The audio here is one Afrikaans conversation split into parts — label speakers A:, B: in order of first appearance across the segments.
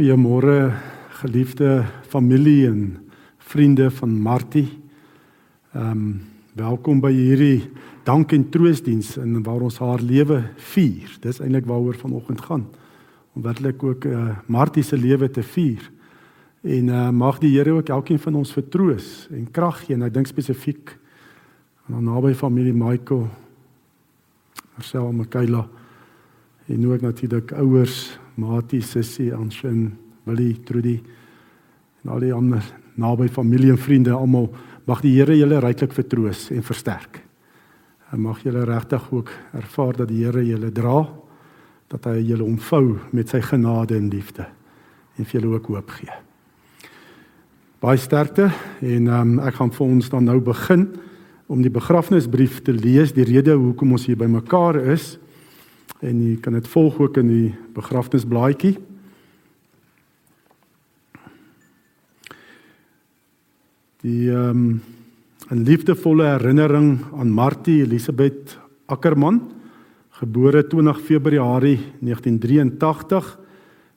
A: Goeiemôre geliefde familie en vriende van Martie. Ehm um, welkom by hierdie dank en troostdiens in waar ons haar lewe vier. Dis eintlik waaroor vanoggend gaan. Om werklik ook uh, Martie se lewe te vier. En uh, mag die Here ook elkeen van ons vertroos en krag gee en ek dink spesifiek aan haar naby familie Michael, Marcel en Michaela en ook natuurlik ouers Matie, Sissie, Anshin, Willie, Trudy en al die ander naby familie en vriende almal mag die Here julle ryklik vertroos en versterk. En mag julle regtig ook ervaar dat die Here julle dra, dat hy julle omvou met sy genade en liefde en vir julle ook hoop gee. Baie sterkte en um, ek gaan vir ons dan nou begin om die begrafnisbrief te lees, die rede hoekom ons hier bymekaar is en jy kan dit volg ook in die begrafnisblaadjie. Die ehm um, 'n liefdevolle herinnering aan Martie Elisabeth Ackerman, gebore 20 Februarie 1983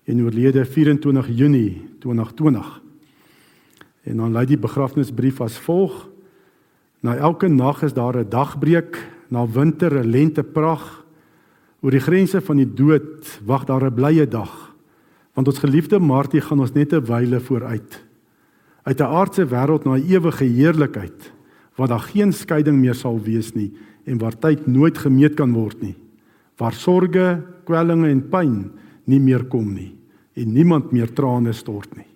A: en oorlede 24 Junie 2020. En dan lei die begrafnisbrief as volg: Na elke nag is daar 'n dagbreek, na winter 'n lenteprag Oor die grense van die dood wag daar 'n blye dag. Want ons geliefde Martie gaan ons net 'n wyle vooruit. Uit 'n aardse wêreld na 'n ewige heerlikheid waar daar geen skeiding meer sal wees nie en waar tyd nooit gemeet kan word nie. Waar sorge, kwellinge en pyn nie meer kom nie en niemand meer trane stort nie.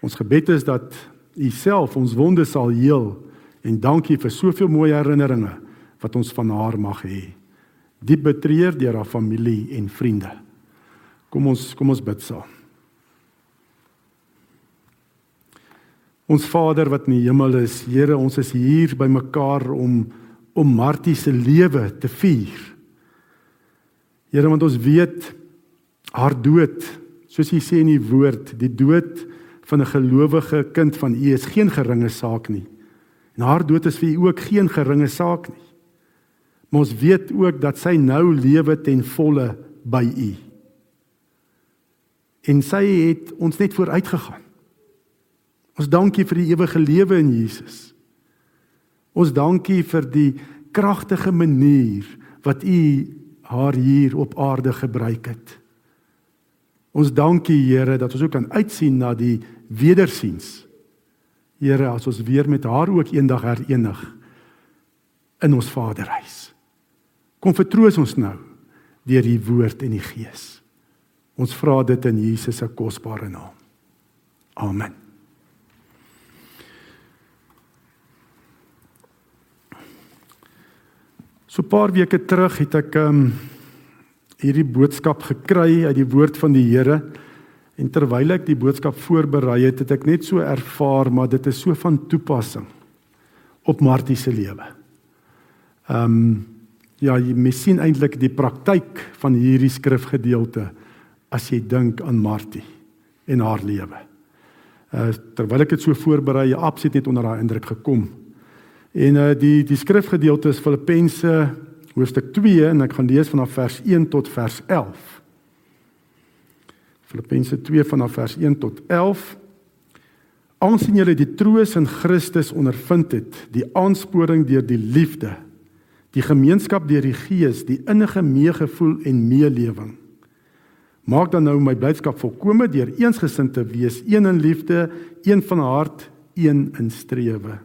A: Ons gebed is dat U self ons wonde sal heel en dankie vir soveel mooi herinneringe wat ons van haar mag hê diep betreur deur haar familie en vriende. Kom ons kom ons bid saam. Ons Vader wat in die hemel is, Here, ons is hier bymekaar om om Martie se lewe te vier. Here, want ons weet haar dood, soos U sê in die woord, die dood van 'n gelowige kind van U is geen geringe saak nie. En haar dood is vir U ook geen geringe saak nie. Maar ons weet ook dat sy nou lewe ten volle by U. En sy het ons net vooruit gegaan. Ons dankie vir die ewige lewe in Jesus. Ons dankie vir die kragtige manier wat U haar hier op aarde gebruik het. Ons dankie Here dat ons ook kan uitsien na die wedersiens. Here, as ons weer met haar ook eendag herenig in ons Vaderhuis. Kom vertroos ons nou deur die woord en die gees. Ons vra dit in Jesus se kosbare naam. Amen. So 'n paar weke terug het ek um hierdie boodskap gekry uit die woord van die Here en terwyl ek die boodskap voorberei het, het ek net so ervaar maar dit is so van toepassing op Martie se lewe. Um ja, jy sien eintlik die praktyk van hierdie skrifgedeelte as jy dink aan Martie en haar lewe. Uh terwyl ek dit so voorberei, jy absoluut net onder daai indruk gekom. En uh die die skrifgedeelte is Filippense hoofstuk 2 en ek gaan lees vanaf vers 1 tot vers 11. Filippense 2 vanaf vers 1 tot 11. Aansien julle die troos in Christus ondervind het, die aansporing deur die liefde die gemeenskap deur die Gees, die innige meegevoel en meelewing. Maak dan nou my blydskap volkome deur eensgesind te wees, een in liefde, een van hart, een in strewe.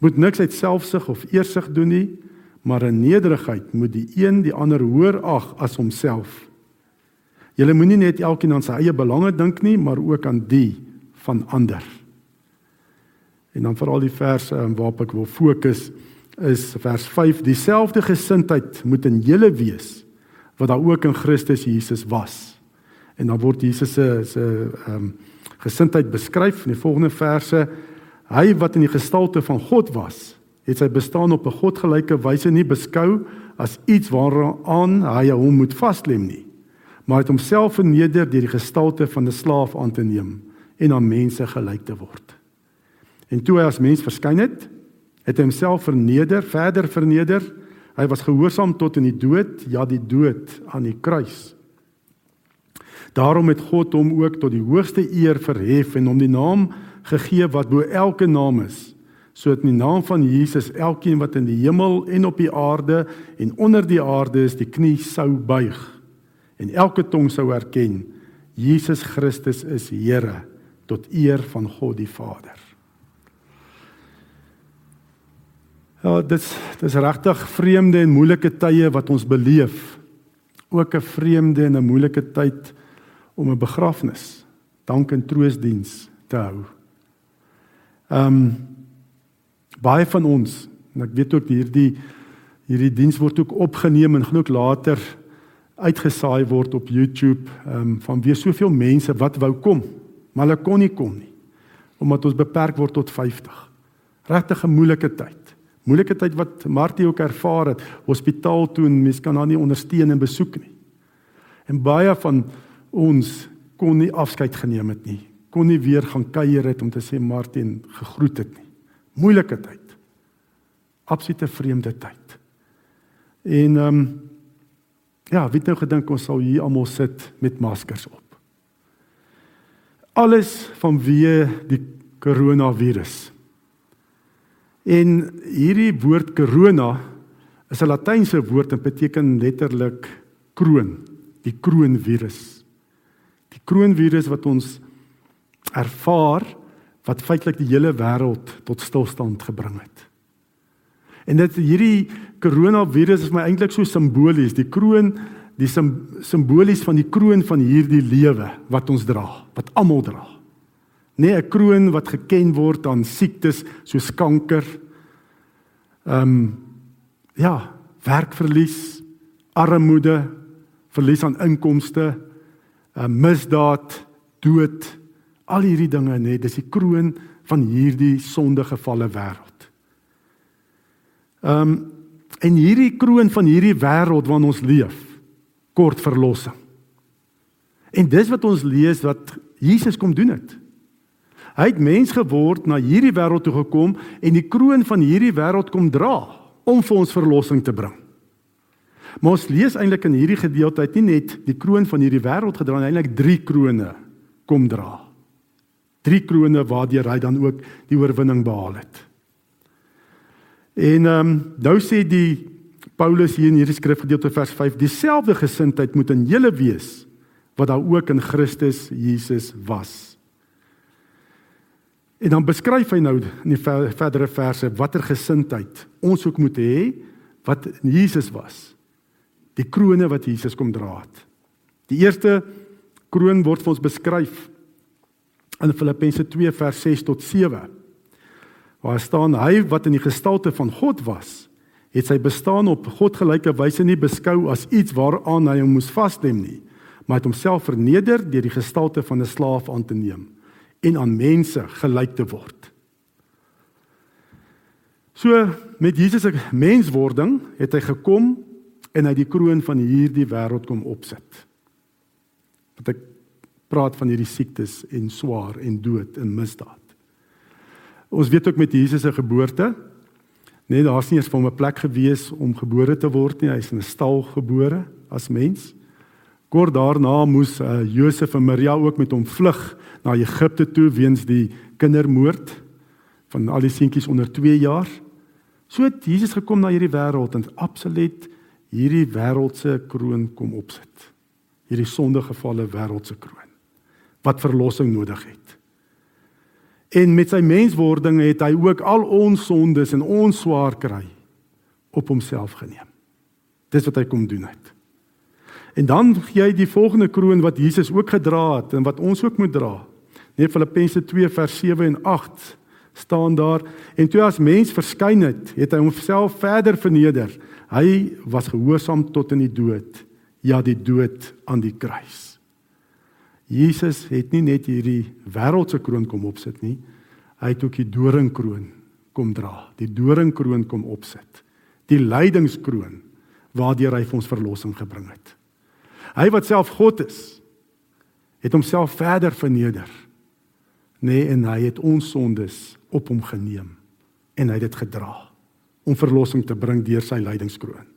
A: Moet niks uit selfsug of eersug doen nie, maar in nederigheid moet die een die ander hoër ag as homself. Julle moenie net elkeen aan sy eie belange dink nie, maar ook aan die van ander. En dan veral die verse waarop ek wil fokus is vers 5 dieselfde gesindheid moet in julle wees wat daar ook in Christus Jesus was. En dan word Jesus se se ehm um, gesindheid beskryf in die volgende verse. Hy wat in die gestalte van God was, het sy bestaan op 'n godgelyke wyse nie beskou as iets waaraan hy hom moet vaslem nie, maar het homself verneder deur die gestalte van 'n slaaf aan te neem en aan mense gelyk te word. En toe hy as mens verskyn het, het homself verneder, verder verneder. Hy was gehoorsaam tot in die dood, ja die dood aan die kruis. Daarom het God hom ook tot die hoogste eer verhef en hom die naam gegee wat bo elke naam is, sodat in die naam van Jesus elkeen wat in die hemel en op die aarde en onder die aarde is, die knie sou buig en elke tong sou erken Jesus Christus is Here tot eer van God die Vader. Ja, dit dis regtig vreemde en moeilike tye wat ons beleef. Ook 'n vreemde en 'n moeilike tyd om 'n begrafnis, dank en troostdiens te hou. Ehm um, baie van ons, en ek weet ook hierdie hierdie diens word ook opgeneem en genoeg later uitgesaai word op YouTube ehm um, van weer soveel mense wat wou kom, maar hulle kon nie kom nie omdat ons beperk word tot 50. Regtig 'n moeilike tyd. Moeilike tyd wat Martie ook ervaar het, hospitaal toe en mens kan haar nie ondersteun en besoek nie. En baie van ons kon nie afskeid geneem het nie. Kon nie weer gaan kuier het om te sê Martin gegroet het nie. Moeilike tyd. Absolute vreemde tyd. En ehm um, Ja, wie het nou gedink ons sal hier almal sit met maskers op? Alles vanweë die koronavirus. En hierdie woord corona is 'n latynse woord en beteken letterlik kroon, die kroonvirus. Die kroonvirus wat ons ervaar wat feitelik die hele wêreld tot stilstand gebring het. En dit hierdie koronavirus is my eintlik so simbolies, die kroon, die simbolies van die kroon van hierdie lewe wat ons dra, wat almal dra. Nee, 'n kroon wat geken word aan siektes soos kanker. Ehm um, ja, werkverlies, armoede, verlies aan inkomste, uh, misdaad, dood, al hierdie dinge, nee, dis die kroon van hierdie sondegevalle wêreld. Ehm um, en hierdie kroon van hierdie wêreld waarin ons leef, kort verlossing. En dis wat ons lees wat Jesus kom doen het. Hy het mens geword, na hierdie wêreld toe gekom en die kroon van hierdie wêreld kom dra om vir ons verlossing te bring. Maar ons lees eintlik in hierdie gedeelte uit nie net die kroon van hierdie wêreld gedra nie, eintlik drie krone kom dra. Drie krone waardeur hy dan ook die oorwinning behaal het. En ehm um, nou sê die Paulus hier in hierdie skrifgedeelte vers 5 dieselfde gesindheid moet in julle wees wat daar ook in Christus Jesus was. En dan beskryf hy nou in die verdere verse watter gesindheid ons ook moet hê wat Jesus was. Die krone wat Jesus kom dra het. Die eerste kroon word vir ons beskryf in Filippense 2 vers 6 tot 7. Waar staan hy wat in die gestalte van God was, het sy bestaan op godgelyke wyse nie beskou as iets waaraan hy moes vasstem nie, maar het homself verneder deur die gestalte van 'n slaaf aan te neem en aan mense gelyk te word. So met Jesus se menswording het hy gekom en hy die kroon van hierdie wêreld kom opsit. Wat ek praat van hierdie siektes en swaar en dood en misdaad. Ons weet ook met Jesus se geboorte, nee, daar's nie eens hom 'n plek gewees om gebore te word nie. Hy's in 'n stal gebore as mens. Kort daarna moes uh, Josef en Maria ook met hom vlug na Egipte toe weens die kindermoord van al die seentjies onder 2 jaar. So het Jesus gekom na hierdie wêreld en absoluut hierdie wêreldse kroon kom opsit. Hierdie sondegevalle wêreldse kroon wat verlossing nodig het. En met sy menswording het hy ook al ons sondes en ons swaar kry op homself geneem. Dis wat hy kom doen het. En dan gee hy die volgende kroon wat Jesus ook gedra het en wat ons ook moet dra. Nee Filippense 2 vers 7 en 8 staan daar en toe as mens verskyn het, het hy homself verder verneder. Hy was gehoorsaam tot in die dood, ja die dood aan die kruis. Jesus het nie net hierdie wêreldse kroon kom opsit nie. Hy het ook die doringkroon kom dra. Die doringkroon kom opsit. Die lydingskroon waardeur hy vir ons verlossing gebring het. Hy wat self God is, het homself verder verneder. Nee, en hy het ons sondes op hom geneem en hy het dit gedra om verlossing te bring deur sy lydingskroon.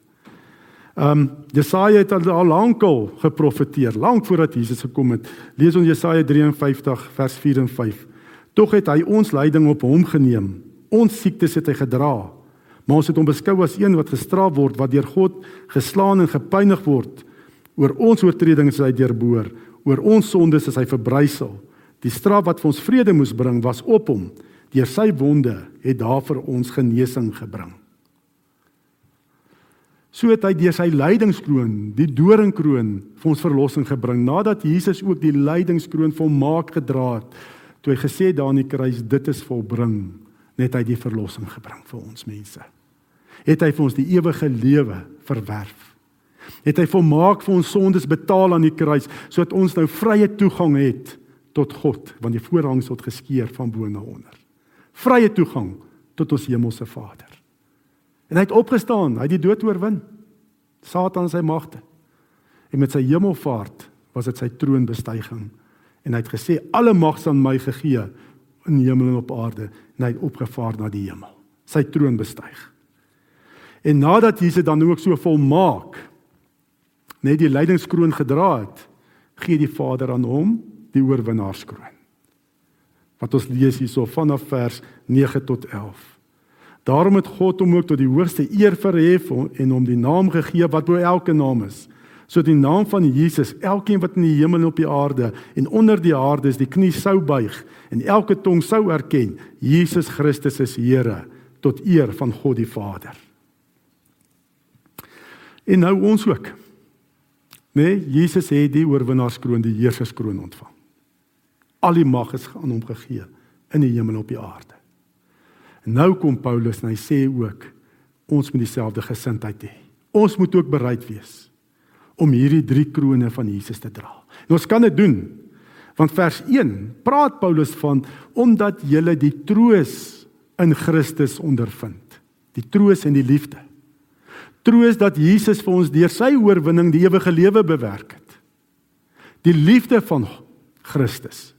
A: Ehm um, Jesaja het al, al lankal geprofeteer, lank voordat Jesus gekom het. Lees ons Jesaja 53 vers 4 en 5. Tog het hy ons lyding op hom geneem. Ons siektes het hy gedra. Maar ons het hom beskou as een wat gestraf word, wat deur God geslaan en gepynig word. Oor ons oortredings is hy deurboor, oor ons sondes is hy verbrysel. Die straf wat vir ons vrede moes bring, was op hom. Deur sy wonde het daar vir ons genesing gebring. So het hy deur sy lydingskroon, die doringkroon, vir ons verlossing gebring nadat Jesus ook die lydingskroon volmaak gedra het. Toe hy gesê daar aan die kruis dit is volbring, net hy die verlossing gebring vir ons mense. Het hy vir ons die ewige lewe verwerf. Het hy volmaak vir ons sondes betaal aan die kruis sodat ons nou vrye toegang het tot God want die voorhang het geskeur van bo na onder. Vrye toegang tot ons hemelse Vader. En hy het opgestaan, hy het die dood oorwin. Satan sy magte. En met sy hemelvaart was dit sy troonbestyging. En hy het gesê alle mag is aan my gegee in die hemel en op aarde en hy het opgevaar na die hemel. Sy troon bestyg. En nadat Jesus dan ook so volmaak net die lydingskroon gedra het, gee die Vader aan hom die oorwinnaarskroon. Wat ons lees hierso vanaf vers 9 tot 11. Daarom het God hom ook tot die hoogste eer verhef en hom die naam gegee wat bo elke naam is. So die naam van Jesus, elkeen wat in die hemel en op die aarde en onder die aarde is, die knie sou buig en elke tong sou erken Jesus Christus is Here tot eer van God die Vader. En nou ons ook. Nee, Jesus het die oorwinnaarskroon, die heerserskroon ontvang. Al die mag is aan hom gegee in die hemel en op die aarde. En nou kom Paulus en hy sê ook ons moet dieselfde gesindheid hê. Ons moet ook bereid wees om hierdie drie krone van Jesus te dra. En ons kan dit doen. Want vers 1 praat Paulus van omdat jy die troos in Christus ondervind. Die troos en die liefde. Troos dat Jesus vir ons deur sy oorwinning die ewige lewe bewerk het. Die liefde van Christus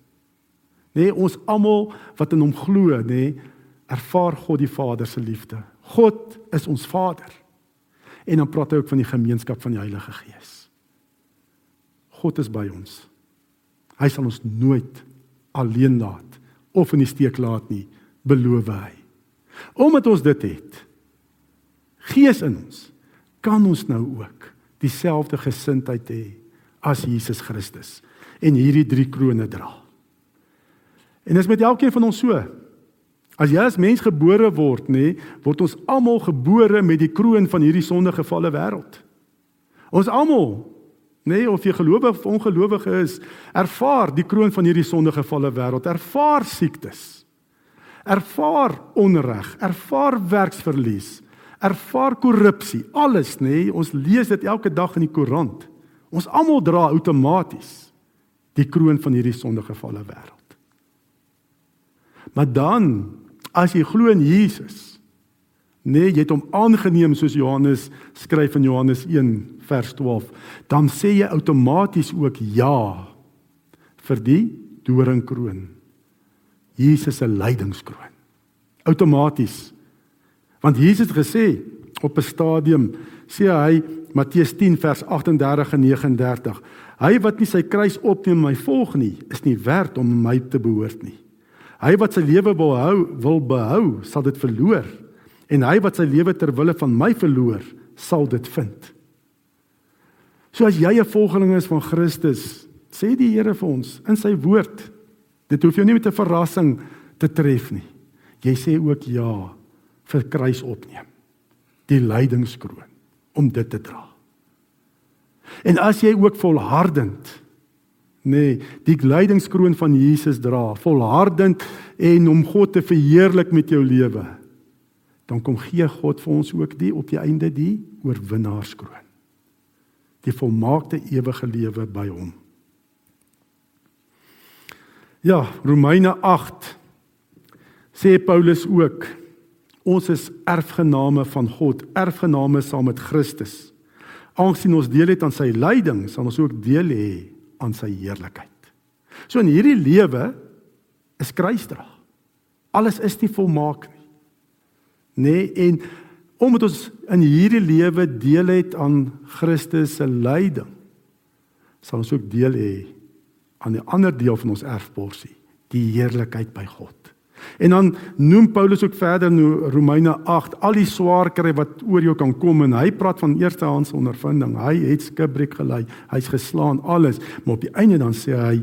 A: Nê, nee, ons almal wat in hom glo, nê, nee, ervaar God die Vader se liefde. God is ons Vader. En dan praat hy ook van die gemeenskap van die Heilige Gees. God is by ons. Hy sal ons nooit alleen laat of in die steek laat nie, beloof hy. Omdat ons dit het, Gees in ons, kan ons nou ook dieselfde gesindheid hê as Jesus Christus en hierdie drie krones dra. En dis met elkeen van ons so. As jy as mens gebore word, nê, word ons almal gebore met die kroon van hierdie sondegevalle wêreld. Ons almal, nê, of jy gelowig of ongelowig is, ervaar die kroon van hierdie sondegevalle wêreld, ervaar siektes. Ervaar onreg, ervaar werksverlies, ervaar korrupsie, alles, nê, ons lees dit elke dag in die koerant. Ons almal dra outomaties die kroon van hierdie sondegevalle wêreld. Maar dan as jy glo in Jesus, nee, jy het hom aangeneem soos Johannes skryf in Johannes 1 vers 12, dan sê jy outomaties ook ja vir die doringkroon. Jesus se lydingskroon. Outomaties. Want Jesus het gesê op 'n stadium sê hy Matteus 10 vers 38 en 39 Hy wat nie sy kruis opneem en my volg nie is nie werd om my te behoort nie. Hy wat sy lewe wil hou, wil behou, sal dit verloor. En hy wat sy lewe ter wille van my verloor, sal dit vind. So as jy 'n volgeling is van Christus, sê die Here vir ons in sy woord, dit hoef jou nie met 'n verrassing te tref nie. Jy sê ook ja vir kruis opneem. Die lydingskroon om dit te dra. En as jy ook volhardend nee, die lydingskroon van Jesus dra, volhardend en om God te verheerlik met jou lewe, dan kom gee God vir ons ook die op die einde die oorwinnaarskroon. Die volmaakte ewige lewe by hom. Ja, Romeine 8 sê Paulus ook ons is erfgename van God, erfgename saam met Christus. Aangesien ons deel het aan sy lyding, sal ons ook deel hê aan sy heerlikheid. So in hierdie lewe is kruisdra. Alles is nie volmaak nie. Nê nee, en omdat ons in hierdie lewe deel het aan Christus se lyding, sal ons ook deel hê aan 'n ander deel van ons erfporsie, die heerlikheid by God. En dan noem Paulus ook verder in Romeine 8 al die swaar kry wat oor jou kan kom en hy praat van eerstehands ondervinding. Hy het skibreek gelei, hy's geslaan alles, maar op die einde dan sê hy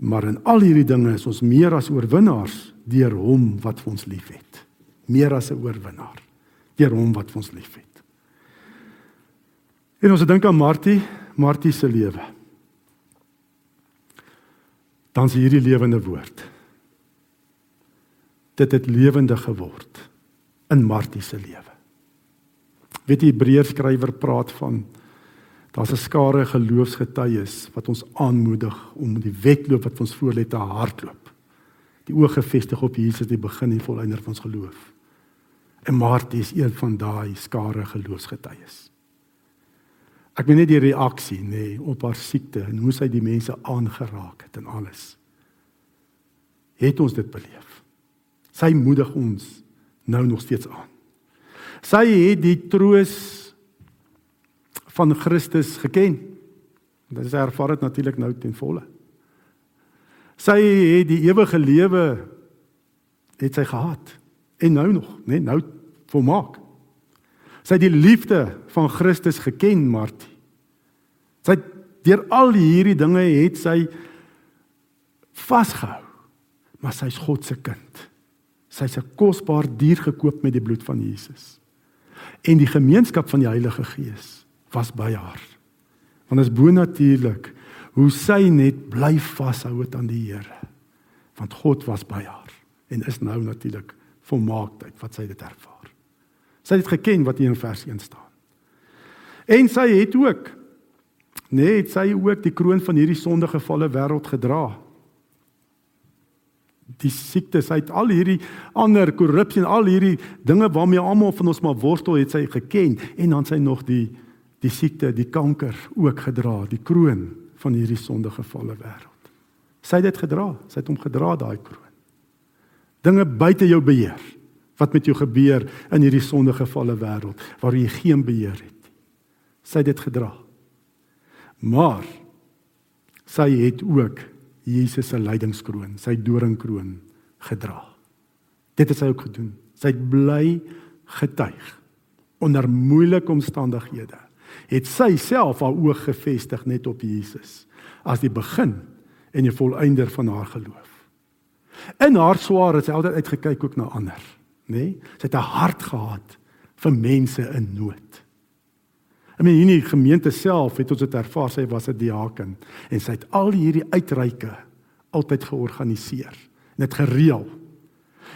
A: maar in al hierdie dinge is ons meer as oorwinnaars deur hom wat vir ons liefhet. Meer as 'n oorwinnaar deur hom wat vir ons liefhet. En ons dink aan Martie, Martie se lewe. Dan is hierdie lewende woord. Dit het lewendig geword in Martie se lewe. Weet die Hebreërs skrywer praat van daar's 'n skare geloofsgetuies wat ons aanmoedig om die wedloop wat ons voor lê te hardloop. Die oë gefestig op Jesus die begin en volëinder van ons geloof. En Martie is een van daai skare geloofsgetuies. Ek weet net die reaksie nê nee, op haar siekte en hoe sy die mense aangeraak het en alles. Het ons dit beleef? Sy moedig ons nou nog steeds aan. Sy het die troos van Christus geken. Dit is ervaar dit natuurlik nou ten volle. Sy het die ewige lewe het sy gehad en nou nog, nê, nee, nou volmaak. Sy het die liefde van Christus geken, Martie. Sy deur al hierdie dinge het sy vasgehou. Maar sy's God se kind. Sy's 'n kosbaar dier gekoop met die bloed van Jesus. En die gemeenskap van die Heilige Gees was by haar. Want is bonatuurlik hoe sy net bly vashou het aan die Here. Want God was by haar en is nou natuurlik volmaaktheid wat sy dit ervaar. Sy het geken wat hier in vers 1 staan. En sy het ook nee, het sy ook die kroon van hierdie sondegevalle wêreld gedra. Die siektes, hy het al hierdie ander korrupsie en al hierdie dinge waarmee almal van ons maar worstel, het sy geken en dan sy nog die die siekte, die kanker ook gedra, die kroon van hierdie sondegevalle wêreld. Sy het dit gedra, sy het hom gedra daai kroon. Dinge buite jou beheer wat met jou gebeur in hierdie sondegevalle wêreld waar jy geen beheer het nie. Sy het dit gedra. Maar sy het ook Jesus se lydingskroon, sy doringkroon gedra. Dit het sy ook gedoen. Sy het bly getuig onder moeilike omstandighede. Het sy self haar oog gefestig net op Jesus as die begin en die volëinder van haar geloof. In haar swaar het sy altyd uitgekyk ook na ander nê? Nee? Sy het 'n hart gehad vir mense in nood. I mean hierdie gemeente self het ons dit ervaar sy was 'n diaken en sy het al hierdie uitreike altyd georganiseer en dit gereël.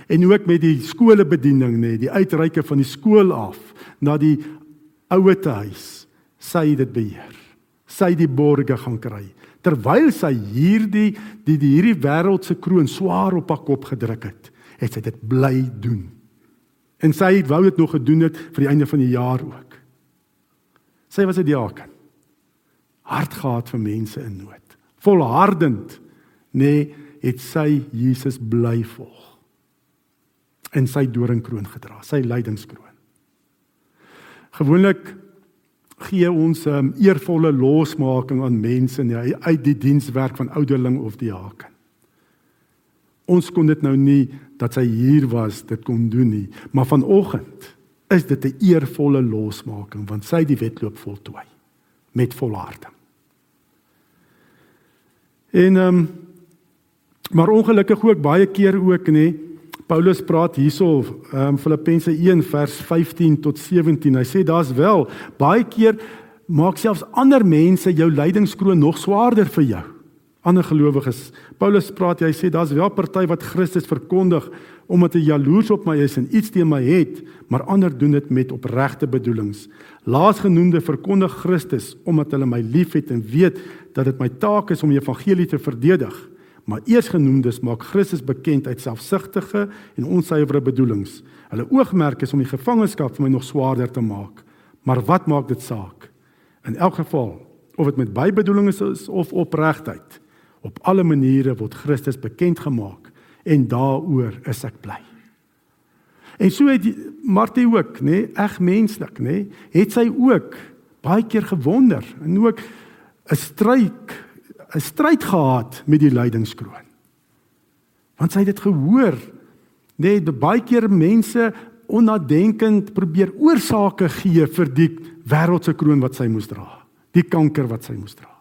A: En ook met die skolebediening nê, die uitreike van die skool af na die ouete huis, sy het dit beheer. Sy het die borge gaan kry terwyl sy hierdie die, die hierdie wêreldse kroon swaar op haar kop gedruk het, het sy dit bly doen. En sy het wou dit nog gedoen het vir die einde van die jaar ook. Sy was 'n diaken. Hart gehad vir mense in nood. Volhardend, nê, nee, het sy Jesus bly volg. En sy doringkroon gedra, sy lydingskroon. Gewoonlik gee ons 'n um, eervolle losmaking aan mense nie uit die dienswerk van ouderling of diaken. Ons kon dit nou nie dat sy hier was dit kon doen nie, maar vanoggend is dit 'n eervolle losmaking want sy die wedloop voltooi met volharding. En ehm um, maar ongelukkig ook baie keer ook nê Paulus praat hierso ehm um, Filippense 1 vers 15 tot 17. Hy sê daar's wel baie keer maak selfs ander mense jou lydingskroon nog swaarder vir jou ander gelowiges. Paulus praat hy sê daar's wel party wat Christus verkondig omdat hy jaloers op my is en iets teen my het, maar ander doen dit met opregte bedoelings. Laasgenoemde verkondig Christus omdat hulle my liefhet en weet dat dit my taak is om die evangelie te verdedig. Maar eersgenoemdes maak Christus bekend uit selfsugtige en onsuiwere bedoelings. Hulle oogmerk is om die gevangenskap vir my nog swaarder te maak. Maar wat maak dit saak? In elk geval, of dit met bybedoelings is of opregtheid, Op alle maniere word Christus bekend gemaak en daaroor is ek bly. En so het Martie ook, nê, nee, eg menslik, nê, nee, het sy ook baie keer gewonder en ook 'n stryd 'n stryd gehad met die lydingskroon. Want sy het dit gehoor, nê, nee, baie keer mense onnadenkend probeer oorsake gee vir die wêreldse kroon wat sy moes dra, die kanker wat sy moes dra.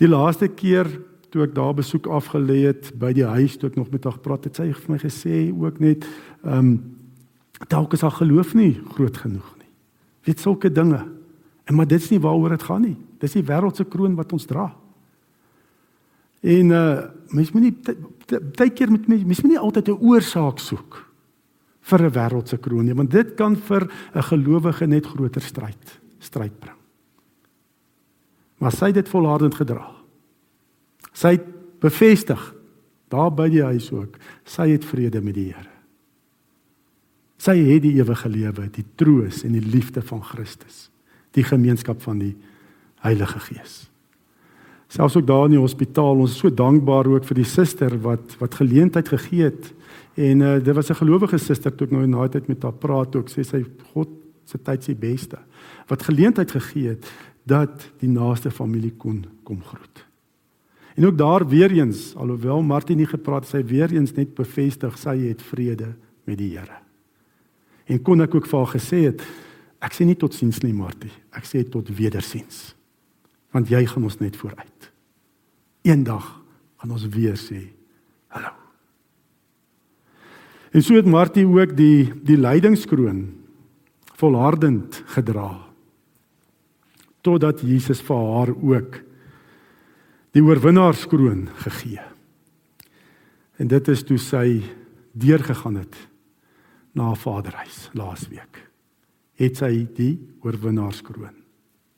A: Die laaste keer toe ek daar besoek afgelê het by die huis toe ek nog met haar gepraat het, sy het vir my gesê ook net ehm um, dalk is haar geloof nie groot genoeg nie. Weet sulke dinge. En maar dit's nie waaroor dit gaan nie. Dis die wêreldse kroon wat ons dra. En uh mens moet nie baie keer met mens mens moet nie altyd 'n oorsaak soek vir 'n wêreldse kroon nie, want dit kan vir 'n gelowige net groter stryd stryd bring. Maar sy het dit volhardend gedra. Sy het bevestig daar by die huis ook. Sy het vrede met die Here. Sy het die ewige lewe, die troos en die liefde van Christus, die gemeenskap van die Heilige Gees. Selfs ook daar in die hospitaal, ons is so dankbaar ook vir die suster wat wat geleentheid gegee het. En uh, dit was 'n gelowige suster toe ek nou in daai tyd met haar praat ook sê sy God se tyd se beste. Wat geleentheid gegee het dat die naaste familie kon kom groet. En ook daar weer eens, alhoewel Martie nie gepraat sy weer eens net bevestig sy het vrede met die Here. En kon ek ook vir haar gesê het ek sê nie totsiens nie Martie, ek sê tot wedersiens. Want jy gaan ons net vooruit. Eendag gaan ons weer sê hallo. En so het Martie ook die die lydingskroon volhardend gedra totdat Jesus vir haar ook die oorwinnaarskroon gegee. En dit is toe sy deurgegaan het na vaderhuis laasweek. Het sy die oorwinnaarskroon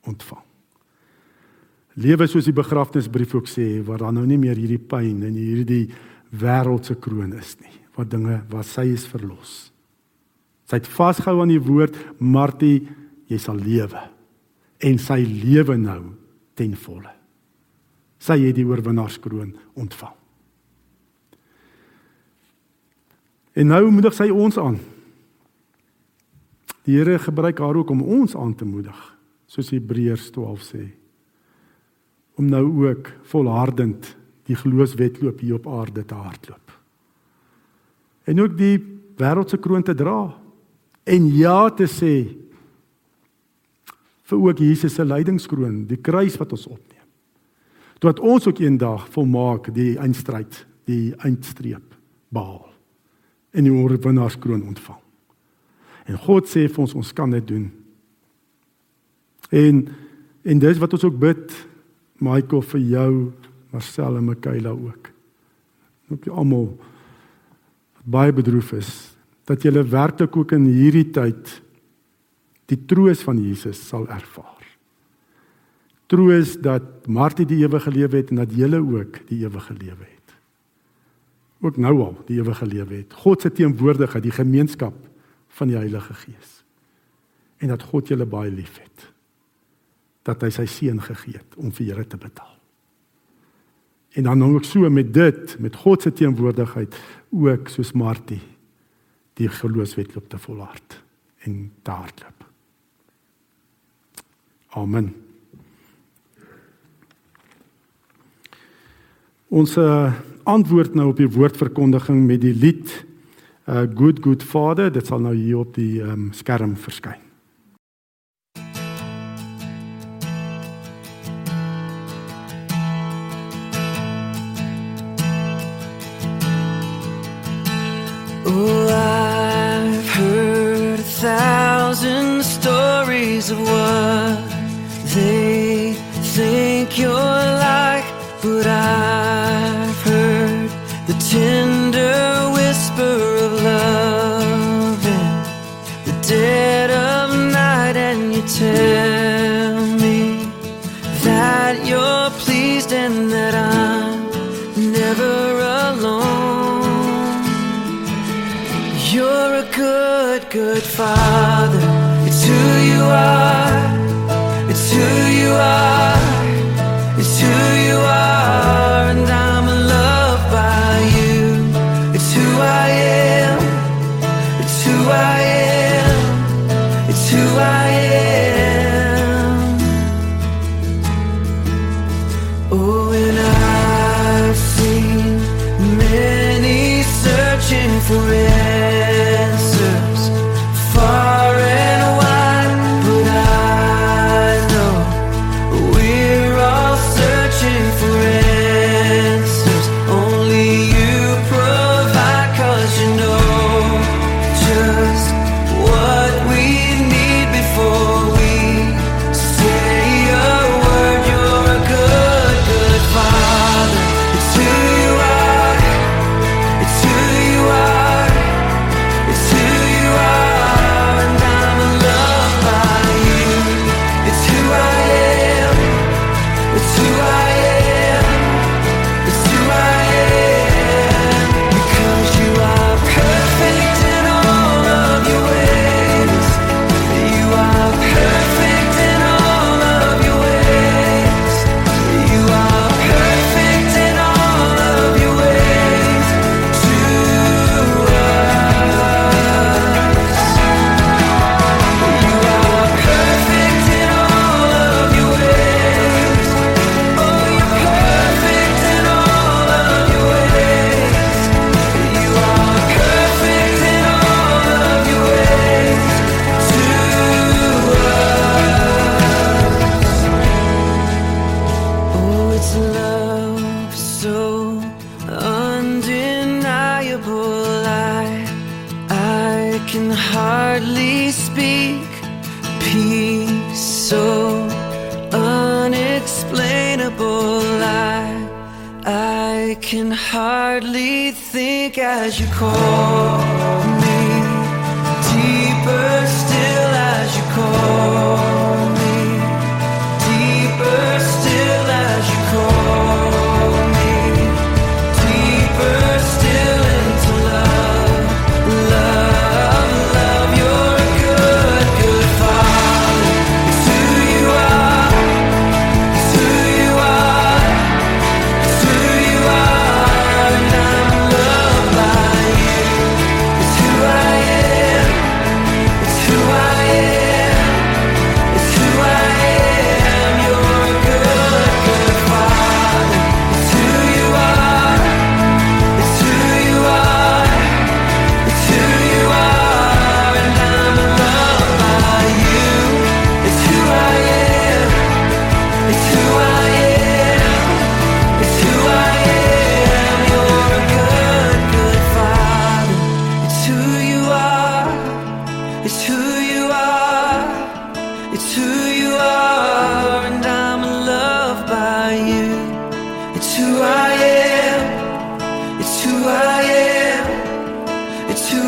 A: ontvang. Lewe soos die begrafnisbrief ook sê waar dan nou nie meer hierdie pyn en hierdie wêreldse kroon is nie. Wat dinge wat sy is verlos. Sy het vasgehou aan die woord Martie, jy sal lewe. En sy lewe nou ten volle sy het die oorwinnaarskroon ontvang. En nou moedig sy ons aan. Die Here gebruik haar ook om ons aan te moedig, soos Hebreërs 12 sê. Om nou ook volhardend die geloofswetloop hier op aarde te hardloop. En ook die wêreldse kroon te dra en ja te sê vir ook Jesus se lydingskroon, die kruis wat ons opneem tot ons ook eendag volmaak die eindstryd, die eindstreep behaal en die oorwinnaarskroon ontvang. En God sê vir ons ons kan dit doen. En en dis wat ons ook bid Michael vir jou, Marcel en Michaela ook. Ook almal baie bedroef is dat jy werklik ook in hierdie tyd die troos van Jesus sal ervaar troos dat Martie die ewige lewe het en dat julle ook die ewige lewe het. Ook nou al die ewige lewe het. God se teenwoordigheid, die gemeenskap van die Heilige Gees. En dat God julle baie liefhet. Dat hy sy seun gegee het om vir julle te betaal. En dan ook so met dit, met God se teenwoordigheid ook soos Martie die geloofswetloop te volhard en te hardloop. Amen. Ons uh, antwoord nou op die woordverkondiging met die lied uh, Good Good Father. Dit sal nou hier op die um, skerm verskyn. Oh, I've heard a thousand stories of what they think you're like, but I've heard the tender whisper of love in the dead of night, and you tell me that you're pleased and that I'm never alone. You're a good, good father. It's who you are. It's who you are.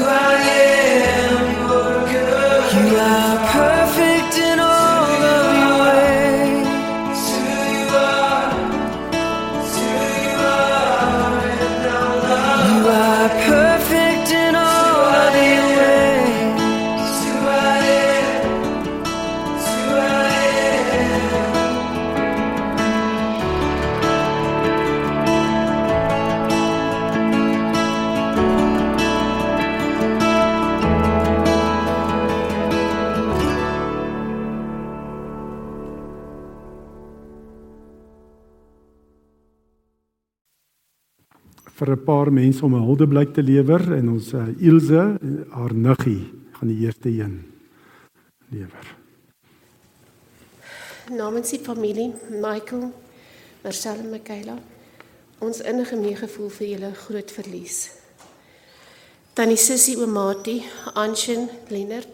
A: I
B: am.
A: Paar mense om 'n huldeblyk te lewer en ons uh, Ilse, haar niggie, gaan die eerste een lewer.
C: Namens die familie, Michael, Marcel en Michaela, ons innige meegevoel vir julle groot verlies. Tannie Sissie Oomati, Anshin, Lennard,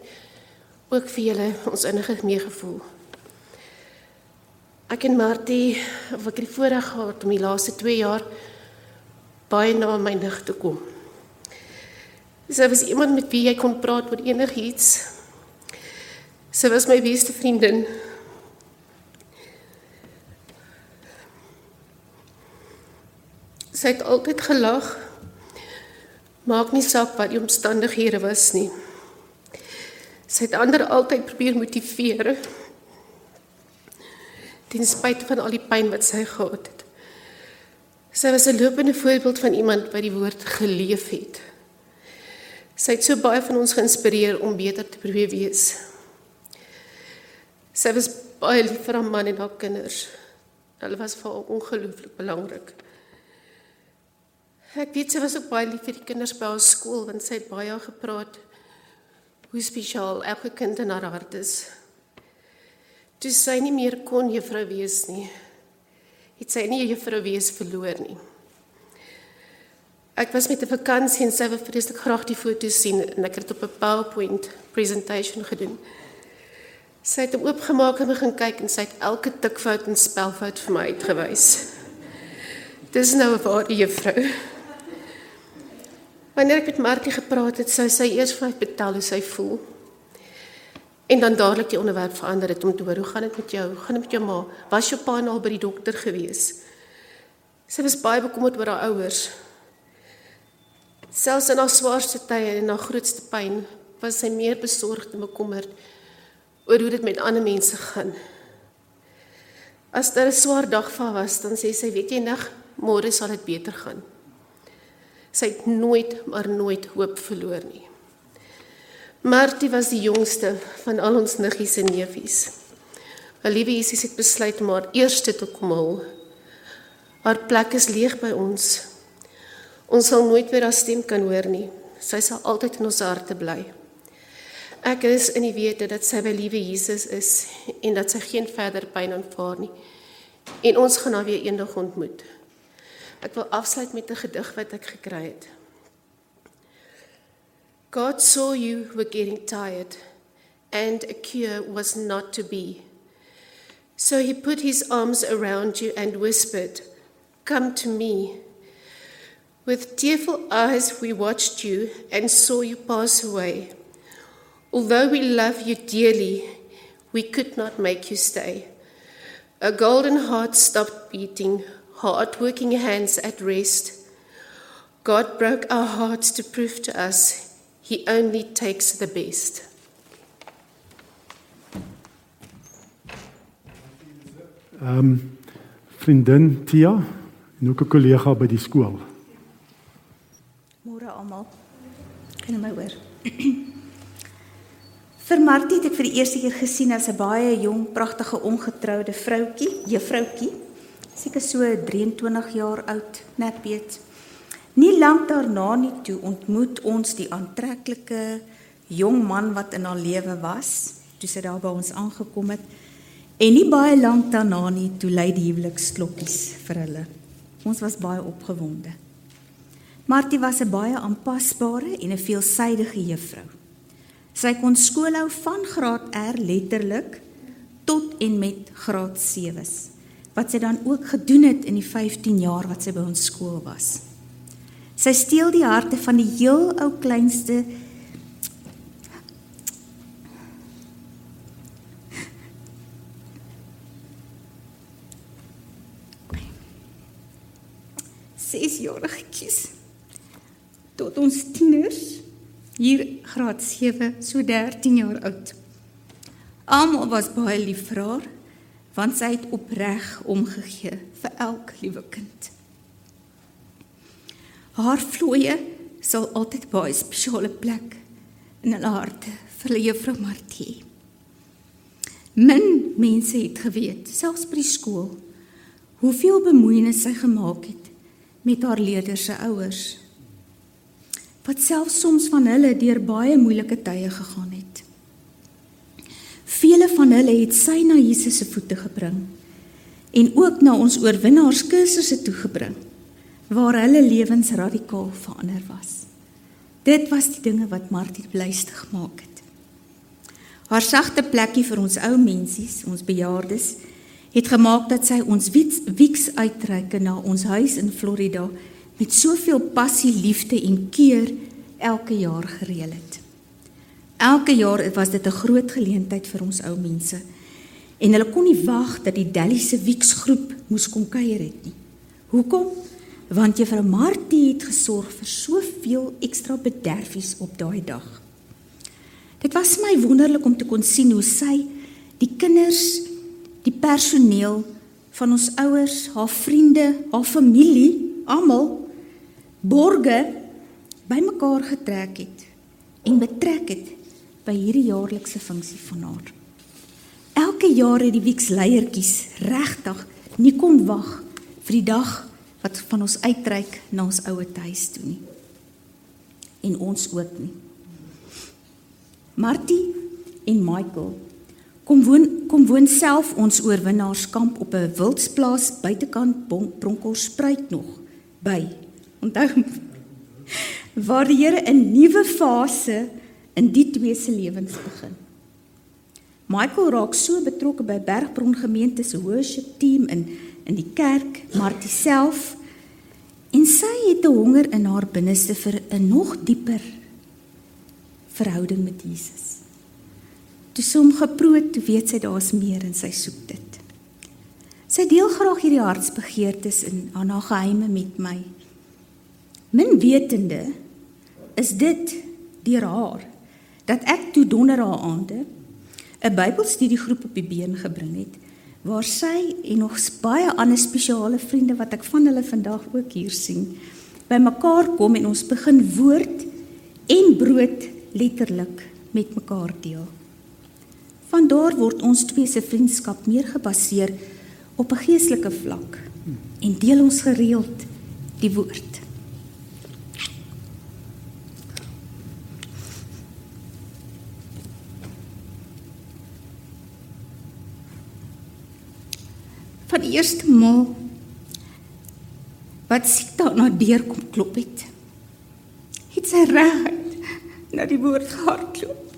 C: ook vir julle ons innige meegevoel. Ek en Martie, of ek het die voorreg gehad om die laaste 2 jaar baie na my nig te kom. Sy was iemand met wie jy kon praat oor enigiets. Sy was my beste vriendin. Sy het altyd gelag. Maak nie saak wat die omstandighede was nie. Sy het ander altyd probeer motiveer. Ten spyte van al die pyn wat sy gehad het. Sy was 'n lopende voorbeeld van iemand wat die woord geleef het. Sy het so baie van ons geïnspireer om beter te probeer wees. Sy was baie lief vir haar man en haar kinders. Hulle was vir haar ongelooflik belangrik. Ek weet sy was ook baie lief vir die kinders by haar skool want sy het baie gepraat hoe spesiaal elke kind in haar hart is. Toe sy nie meer kon juffrou wees nie, het sy nie juffrou wees verloor nie. Ek was met 'n vakansie en sy wou vreeslik graag die foto's sien en ek het dit op 'n PowerPoint presentation gedoen. Sy het hom oopgemaak en begin kyk en sy het elke tikfout en spelfout vir my uitgewys. Dis nou 'n ware juffrou. Wanneer ek met Martie gepraat het, sou sy eers vir my vertel hoe sy voel. En dan dadelik die onderwerp verander het om te hoor hoe gaan dit met jou? Hoe gaan dit met jou ma? Was jou pa nou by die dokter gewees? Sy was baie bekommerd oor haar ouers. Selfs in haar swaarste tye en haar grootste pyn was sy meer besorgd en bekommerd oor hoe dit met ander mense gaan. As daar 'n swaar dag vir haar was, dan sê sy, weet jy nog, môre sal dit beter gaan. Sy het nooit maar nooit hoop verloor nie. Martie was die jongste van al ons niggies en neefies. Haar liewe Jesus het besluit om haar eerste te kom haal. Haar plek is leeg by ons. Ons sal nooit weer haar stem kan hoor nie. Sy sal altyd in ons harte bly. Ek is in die wete dat sy by liewe Jesus is en dat sy geen verder pyn aanvaar nie. En ons gaan haar weer eendag ontmoet. Ek wil afsluit met 'n gedig wat ek gekry het. God saw you were getting tired, and a cure was not to be. So he put his arms around you and whispered, Come to me. With tearful eyes, we watched you and saw you pass away. Although we love you dearly, we could not make you stay. A golden heart stopped beating, hard working hands at rest. God broke our hearts to prove to us He only takes the best.
A: Ehm um, vriendin Tia en ook 'n kollega by die skool.
D: Môre almal. Kan jy my hoor? vir Martie het ek vir die eerste keer gesien as 'n baie jong, pragtige ongetroude vroutjie, juffroutjie. Seker so 23 jaar oud, net weet. Nie lank daarna nie toe ontmoet ons die aantreklike jong man wat in haar lewe was, toe sy daar by ons aangekom het. En nie baie lank daarna nie toe lei die huweliksklokkies vir hulle. Ons was baie opgewonde. Martie was 'n baie aanpasbare en 'n veelsidige juffrou. Sy kon skool hou van graad R letterlik tot en met graad 7s wat sy dan ook gedoen het in die 15 jaar wat sy by ons skool was. Sy steel die harte van die heel ou kleinste sesjarige kies tot ons tieners hier graad 7 so 13 jaar oud. Almal was baie lief vir haar want sy het opreg omgegee vir elke liewe kind. Haar vloeie sal altyd baie spesiale plek in hulle harte vir juffrou Martie. Min mense het geweet, selfs by die skool, hoeveel bemoeienis sy gemaak het met haar leerders se ouers. Wat selfs soms van hulle deur baie moeilike tye gegaan het. Vele van hulle het sy na Jesus se voete gebring en ook na ons oorwinnaarskursusse toe gebring waar hulle lewens radikaal verander was. Dit was die dinge wat Martie blyste gemaak het. Haar sagte plekkie vir ons ou mensies, ons bejaardes, het gemaak dat sy ons wieks uitreike na ons huis in Florida met soveel passie, liefde en keur elke jaar gereël het. Elke jaar was dit 'n groot geleentheid vir ons ou mense. En hulle kon nie wag dat die Delly se wieksgroep moes kom kuier het nie. Hoekom? Want Juffrou Martie het gesorg vir soveel ekstra bederfies op daai dag. Dit was my wonderlik om te kon sien hoe sy die kinders die personeel van ons ouers, haar vriende, haar familie, almal borge bymekaar getrek het en betrek het by hierdie jaarlikse funksie van haar. Elke jaar het die wieks leiertjies regtig nie kon wag vir die dag wat van ons uitreik na ons ouer huis toe nie. En ons ook nie. Martie en Michael Kom woon kom woon self ons oorwinnaarskamp op 'n wildsplaas buitekant Bronkhorstspruit nog by. Onthou waar die Here 'n nuwe fase in die twee se lewens begin. Michael raak so betrokke by Bergbron gemeente se worship team in in die kerk, maar dieself en sy het 'n honger in haar binneste vir 'n nog dieper verhouding met Jesus. Toe sy hom geproot, toe weet sy daar's meer en sy soek dit. Sy deel graag hierdie hartsbegeertes in haar geheime met my. Min wetende is dit deur haar dat ek toe donderdae aande 'n Bybelstudiegroep op die been gebring het waar sy en nog baie ander spesiale vriende wat ek van hulle vandag ook hier sien bymekaar kom en ons begin woord en brood letterlik met mekaar deel. Van daar word ons twee se vriendskap meer gebaseer op 'n geestelike vlak en deel ons gereeld die woord. Van die eerste maal wat Sita na deur kom klop het, het sy reg na die woord gehardloop.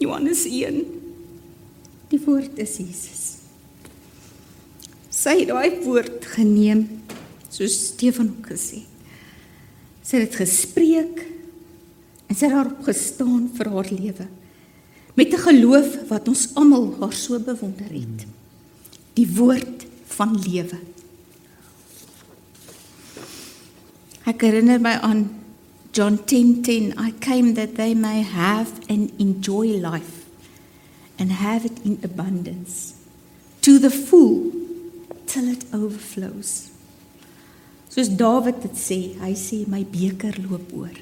D: Johannes 1. Die woord is Jesus. Sy het daai woord geneem soos Stefan ook gesê. Sy het gespreek en sy het daarop gestaan vir haar lewe met 'n geloof wat ons almal haar so bewonder het. Die woord van lewe. Ek herinner my aan John 10:10 I came that they may have and enjoy life and have it in abundance to the full till it overflows. Soos Dawid dit sê, hy sê my beker loop oor.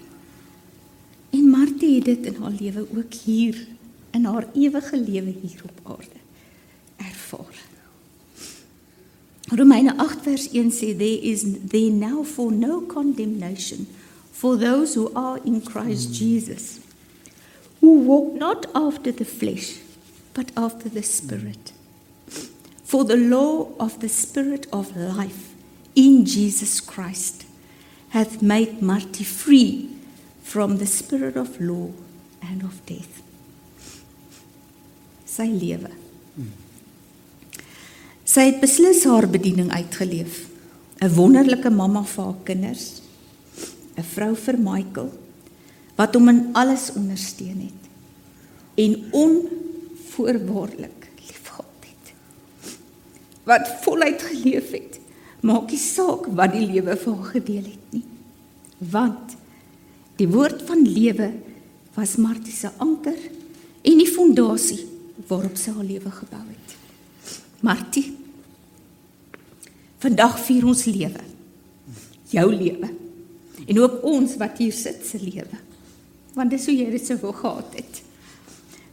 D: En Martie het dit in haar lewe ook hier in haar ewige lewe hier op aarde ervaar. Romeine 8 vers 1 sê there is there now for no condemnation for those who are in Christ Jesus who walk not after the flesh but after the spirit. For the law of the spirit of life in Jesus Christ hath made Marty free from the spirit of law and of death. Sy lewe. Sy het beslis haar bediening uitgeleef. 'n Wonderlike mamma vir haar kinders. 'n Vrou vir Michael wat hom in alles ondersteun het en onvoorwaardelik liefgehad het. Wat voluit geleef het. Maak nie saak wat die lewe vir haar gedeel het nie. Want die woord van lewe was Martie se anker en die fondasie waarop sy haar lewe gebou het. Martie Vandag vier ons lewe. Jou lewe. En ook ons wat hier sit se lewe. Want dis hoe jy dit sou wou gehad het.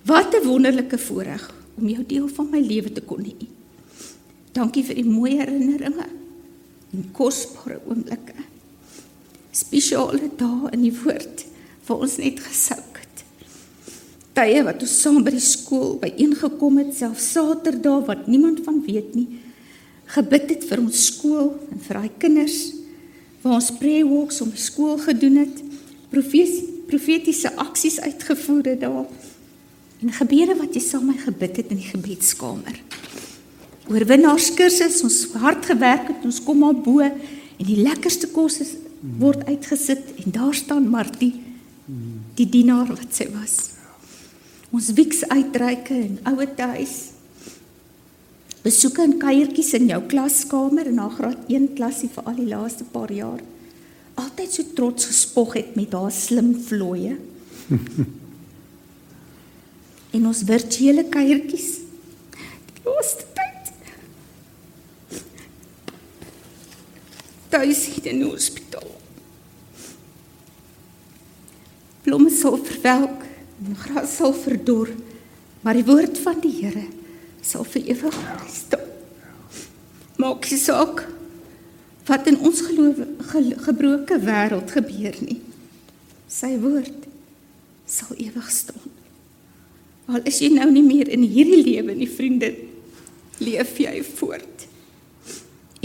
D: Wat 'n wonderlike voorreg om jou deel van my lewe te kon hê. Dankie vir die mooi herinneringe en kosbare oomblikke. Spesiale dae in die woord waar ons net gesouk het. Tye wat ons saam by die skool byeengekom het, selfs Saterdae wat niemand van weet nie gebid het vir ons skool en vir daai kinders waar ons prayer walks om die skool gedoen het, profetiese aksies uitgevoer het daar. En gebede wat jy saam met my gebid het in die gebedskamer. Oorwinnaarskursus, ons hard gewerk het, ons kom maar bo en die lekkerste kos is word uitgesit en daar staan Martie, die dienaar wat sy was. Ons wieks uitreike en ouer huis besoeke en kuiertjies in jou klaskamer haar graad 1 klasie vir al die laaste paar jaar. Altyd so trots gespog het met haar slim vloeie. en ons virtuele kuiertjies. Laaste tyd. Tuis hier in die hospitaal. Blomme sal verwelk en gras sal verdor, maar die woord van die Here sal vir ewig staan. Maak nie saak wat in ons geloof ge, gebroke wêreld gebeur nie. Sy woord sal ewig staan. Al is jy nou nie meer in hierdie lewe nie, vriende, leef jy voort.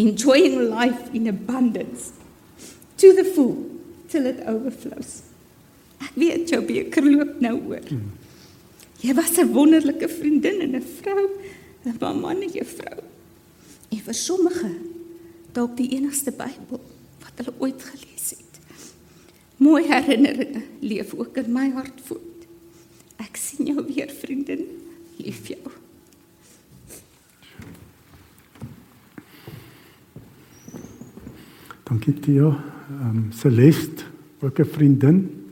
D: Enjoying life in abundance to the full till it overflows. Ek weet jou beker loop nou oor. Jy was 'n wonderlike vriendin en 'n vrou 'n mamma en 'n juffrou. En vir sommige dalk die enigste Bybel wat hulle ooit gelees het. Mooi herinneringe leef ook in my hart voort. Ek sien jou weer, vriendin. Lief jou.
A: Dankie Tio. Ehm um, Celeste, ook 'n vriendin.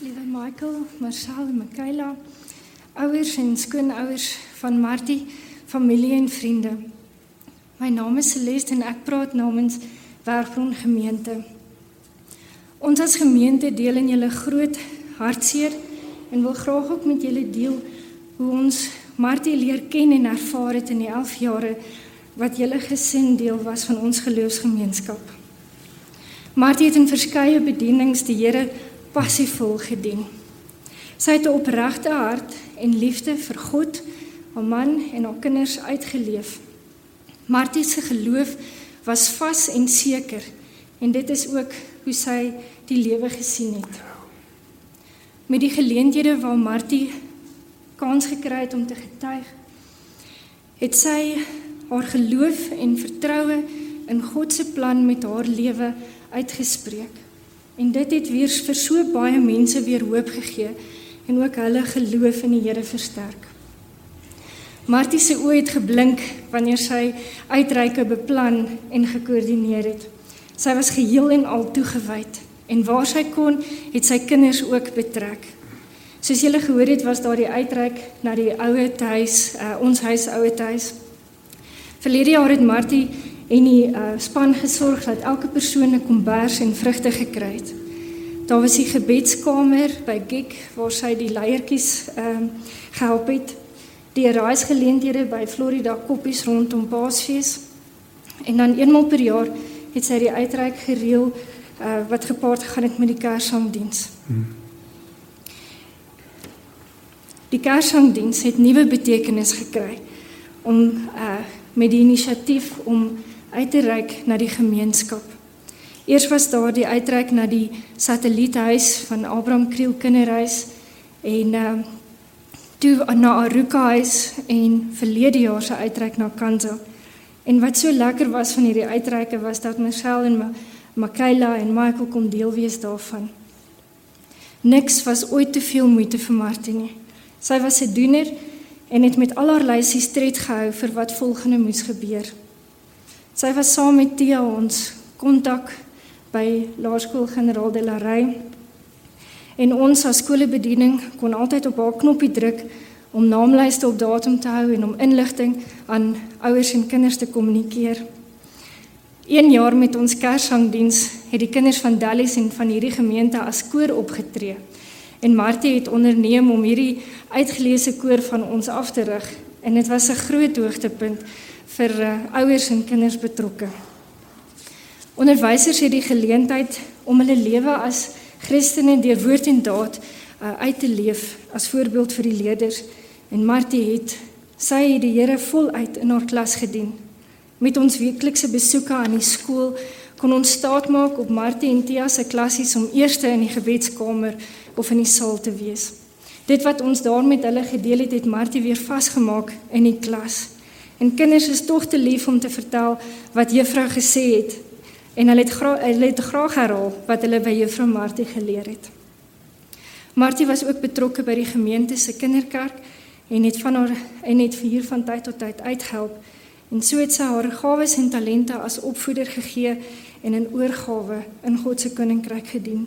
E: Liewe Michael, Marcel en Michaela ouers en skoonouers van Martie, familie en vriende. My naam is Celeste en ek praat namens Werfbron gemeente. Ons as gemeente deel in julle groot hartseer en wil graag ook met julle deel hoe ons Martie leer ken en ervaar het in die 11 jare wat julle gesin deel was van ons geloofsgemeenskap. Martie het in verskeie bedienings die Here passievol gedien. Sy het 'n opregte hart en liefde vir God, haar man en haar kinders uitgeleef. Martie se geloof was vas en seker en dit is ook hoe sy die lewe gesien het. Met die geleenthede waar Martie kans gekry het om te getuig, het sy haar geloof en vertroue in God se plan met haar lewe uitgespreek. En dit het weer vir so baie mense weer hoop gegee en ook hulle geloof in die Here versterk. Martie se oë het geblink wanneer sy uitreike beplan en gekoördineer het. Sy was geheel en al toegewyd en waar sy kon, het sy kinders ook betrek. Soos julle gehoor het, was daar die uitreik na die ouer huis, uh, ons huis ouer huis. Verlede jaar het Martie en die uh, span gesorg dat elke persoon 'n kombers en vrugte gekry het. Daar was die gebedskamer by Gek waar sy die leiertjies ehm uh, gehelp het. Die reisgeleenthede by Florida Koppies rondom Paasfees. En dan eenmal per jaar het sy die uitreik gereël uh, wat gepaard gegaan het met die Kersangdiens. Hmm. Die Kersangdiens het nuwe betekenis gekry om uh, met die inisiatief om uit te reik na die gemeenskap. Eers was daar die uitreik na die satelliethuis van Abraham Kriel Kinderhuis en uh, toe na Aruka huis en verlede jaar se uitreik na Kanza. En wat so lekker was van hierdie uitreike was dat Michelle en Makayla en Michael kom deel wees daarvan. Niks was ooit te veel moeite vir Martine. Sy was 'n doener en het met al haar lysies tred gehou vir wat volgende moes gebeur. Sy was saam met Tia ons kontak by Laerskool Generaal de la Rey. En ons as skoolbediening kon altyd op haar knoppie druk om naamlyste op datum te hou en om inligting aan ouers en kinders te kommunikeer. Een jaar met ons Kershangdiens het die kinders van Dallies en van hierdie gemeente as koor opgetree. En Martie het onderneem om hierdie uitgeleese koor van ons af te rig en dit was 'n groot hoogtepunt vir uh, ouers en kinders betrokke. Onderwysers het die geleentheid om hulle lewe as Christene deur woord en daad uh, uit te leef as voorbeeld vir die leerders en Martie het sy het die Here voluit in haar klas gedien. Met ons weeklikse besoeke aan die skool kon ons staat maak op Martie en Tia se klassies om eerste in die gebedskamer of in die saal te wees. Dit wat ons daar met hulle gedeel het, het Martie weer vasgemaak in die klas. En kinders is tog te lief om te vertel wat juffrou gesê het en hulle het graag hulle het graag herhaal wat hulle by juffrou Martie geleer het. Martie was ook betrokke by die gemeente se kinderkerk en het van haar en het vir hier van tyd tot tyd uithelp en so het sy haar gawes en talente as opvoeder gegee en in oorgawe in God se koninkryk gedien.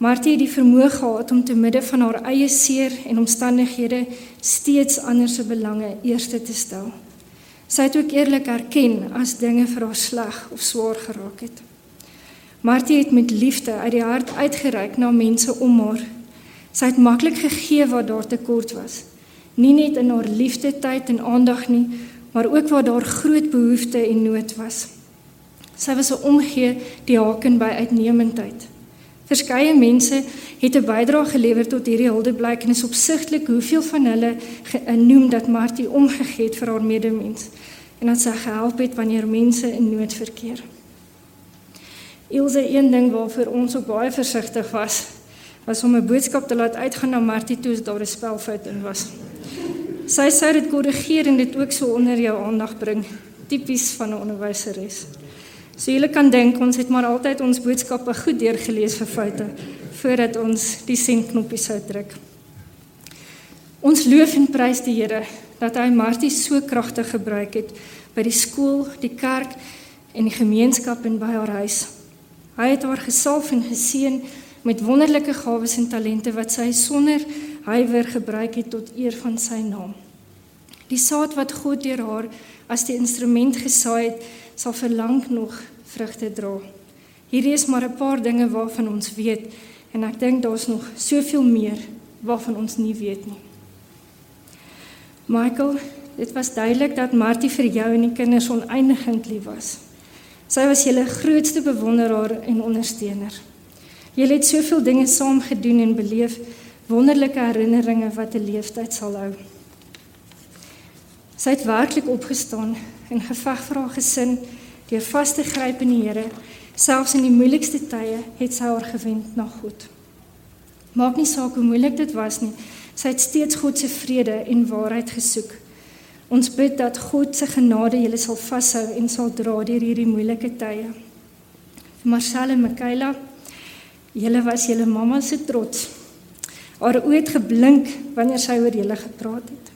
E: Martie het die vermoë gehad om te midde van haar eie seer en omstandighede steeds ander se belange eerste te stel. Sy het ook eerlik erken as dinge vir haar sleg of swaar geraak het. Martie het met liefde uit die hart uitgereik na mense om haar. Sy het maklik gegee waar daar tekort was. Nie net in haar liefde tyd en aandag nie, maar ook waar daar groot behoefte en nood was. Sy was 'n omgee die haken by uitnemendheid. Verskeie mense het 'n bydrae gelewer tot hierdie huldeblyk en is opsigtelik hoeveel van hulle genoem dat Martie omgegee het vir haar medemens en dat sy gehelp het wanneer mense in nood verkeer. Ilse een ding waarvoor ons ook baie versigtig was, was om 'n boodskap te laat uitgaan na Martie toe as daar 'n spelfout in was. Sy sou dit korrigeer en dit ook so onder jou aandag bring, tipies van 'n onderwyseres. So julle kan dink ons het maar altyd ons boodskappe goed deurgelees vir foute voordat ons die sendknoppie sou druk. Ons loof en prys die Here dat hy Martie so kragtig gebruik het by die skool, die kerk en die gemeenskap en by haar huis. Hy het haar gesalf en geseën met wonderlike gawes en talente wat sy sonder huiwer gebruik het tot eer van sy naam. Die saad wat God deur haar as die instrument gesaai het, sal vir lank nog vrugte dra. Hierdie is maar 'n paar dinge waarvan ons weet en ek dink daar's nog soveel meer waarvan ons nie weet nie. Michael, dit was duidelik dat Martie vir jou en die kinders oneindigend lief was. Sy was julle grootste bewonderaar en ondersteuner. Julle het soveel dinge saam gedoen en beleef, wonderlike herinneringe wat 'n leeftyd sal hou. Sy het werklik opgestaan en geveg vir haar gesin deur vas te gryp in die Here, Selfs in die moeilikste tye het sy haar gewend na God. Maak nie saak hoe moeilik dit was nie. Sy het steeds God se vrede en waarheid gesoek. Ons bid dat God se genade julle sal vashou en sal dra deur hierdie moeilike tye. Marcel en Michaela, julle was julle mamma se trots. Haar oë het geblink wanneer sy oor julle gepraat het.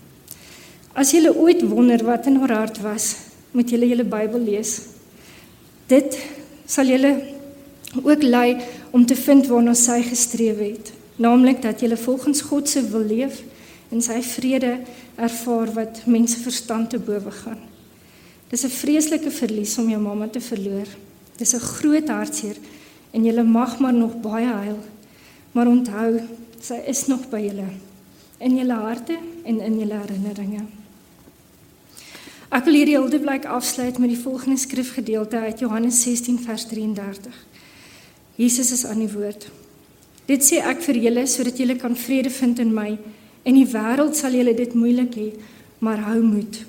E: As julle ooit wonder wat in haar hart was, moet julle julle Bybel lees. Dit sal julle ook lei om te vind waarna sy gestreef het, naamlik dat julle volgens God se wil leef en sy vrede ervaar wat mense verstand te bowe gaan. Dis 'n vreeslike verlies om jou mamma te verloor. Dis 'n groot hartseer en jy mag maar nog baie huil. Maar onthou, sy is nog by julle in julle harte en in julle herinneringe. Ek wil hierdie huldeblyk afsluit met die volgende skrifgedeelte uit Johannes 16 vers 33. Jesus is aan die woord. Dit sê ek vir julle sodat julle kan vrede vind in my. In die wêreld sal julle dit moeilik hê, maar hou moed.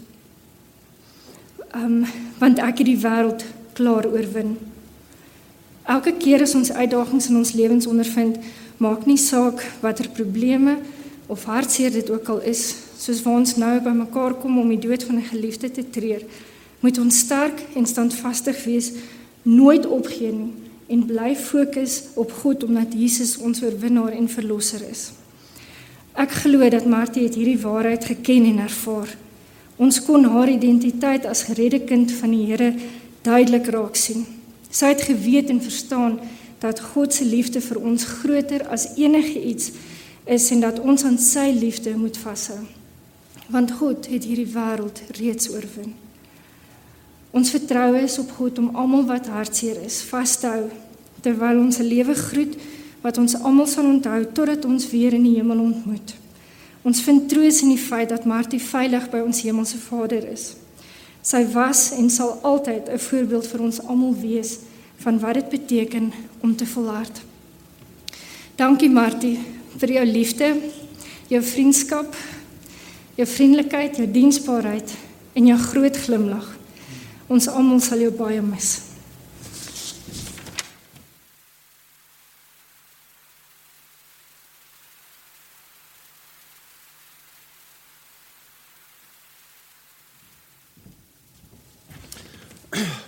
E: Um want ek het die wêreld klaar oorwin. Elke keer as ons uitdagings in ons lewens ondervind, maak nie saak watter probleme of hartseer dit ook al is, soos waar ons nou bymekaar kom om die dood van 'n geliefde te treur, moet ons sterk en standvastig wees, nooit opgee nie en bly fokus op God omdat Jesus ons oorwinnaar en verlosser is. Ek glo dat Martie het hierdie waarheid geken en ervaar. Ons kon haar identiteit as geredde kind van die Here duidelik raak sien. Sy het geweet en verstaan dat God se liefde vir ons groter as enige iets is en dat ons aan sy liefde moet vashou. Want God het hierdie wêreld reeds oorwin. Ons vertroue is op God om almal wat hartseer is vas te hou terwyl ons 'n lewe groet wat ons almal sal onthou totdat ons weer in die hemel ontmoet. Ons vind troos in die feit dat Martie veilig by ons hemelse Vader is. Sy was en sal altyd 'n voorbeeld vir ons almal wees van wat dit beteken om te volhard. Dankie Martie vir jou liefde, jou vriendskap, jou vriendelikheid, jou diensbaarheid en jou groot glimlag. Ons almal sal jou baie mis.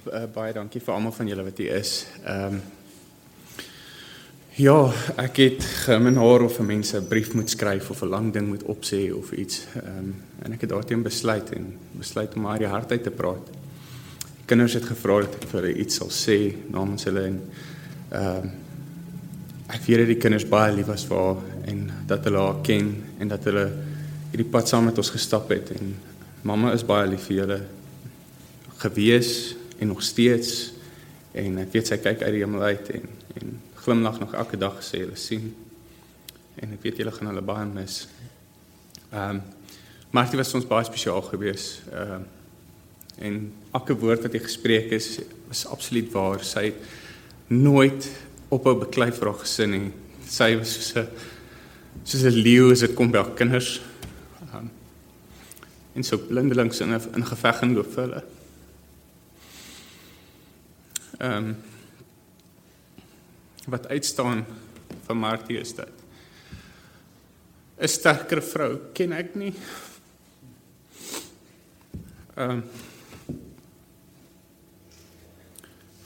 F: Uh, baie dankie vir almal van julle wat hier is. Ehm um, Ja, ek het gemin haar of 'n mens 'n brief moet skryf of 'n lang ding moet opsê of iets. Ehm um, en ek het daarteen besluit en besluit om maar die hart uit te praat. Die kinders het gevra dat ek vir iets sal sê namens hulle en ehm um, ek weet dat die kinders baie lief was vir haar en dat hulle haar ken en dat hulle hierdie pad saam met ons gestap het en mamma is baie lief vir julle gewees en nog steeds en ek weet sy kyk uit die hemel uit en en glimlag nog elke dag sê hulle sien. En ek weet julle gaan hulle baie mis. Ehm um, Martie was ons baie spesiaal geweest. Ehm uh, en elke woord wat hy gespreek is was absoluut waar. Sy nooit op 'n beklei vir haar gesin nie. Sy was soos 'n soos 'n leeu as dit kom by haar kinders. Ehm um, en so blindelings in 'n geveg en loop vir hulle. Ehm um, wat uitstaan van Martie is dit. 'n Sterker vrou ken ek nie. Ehm um,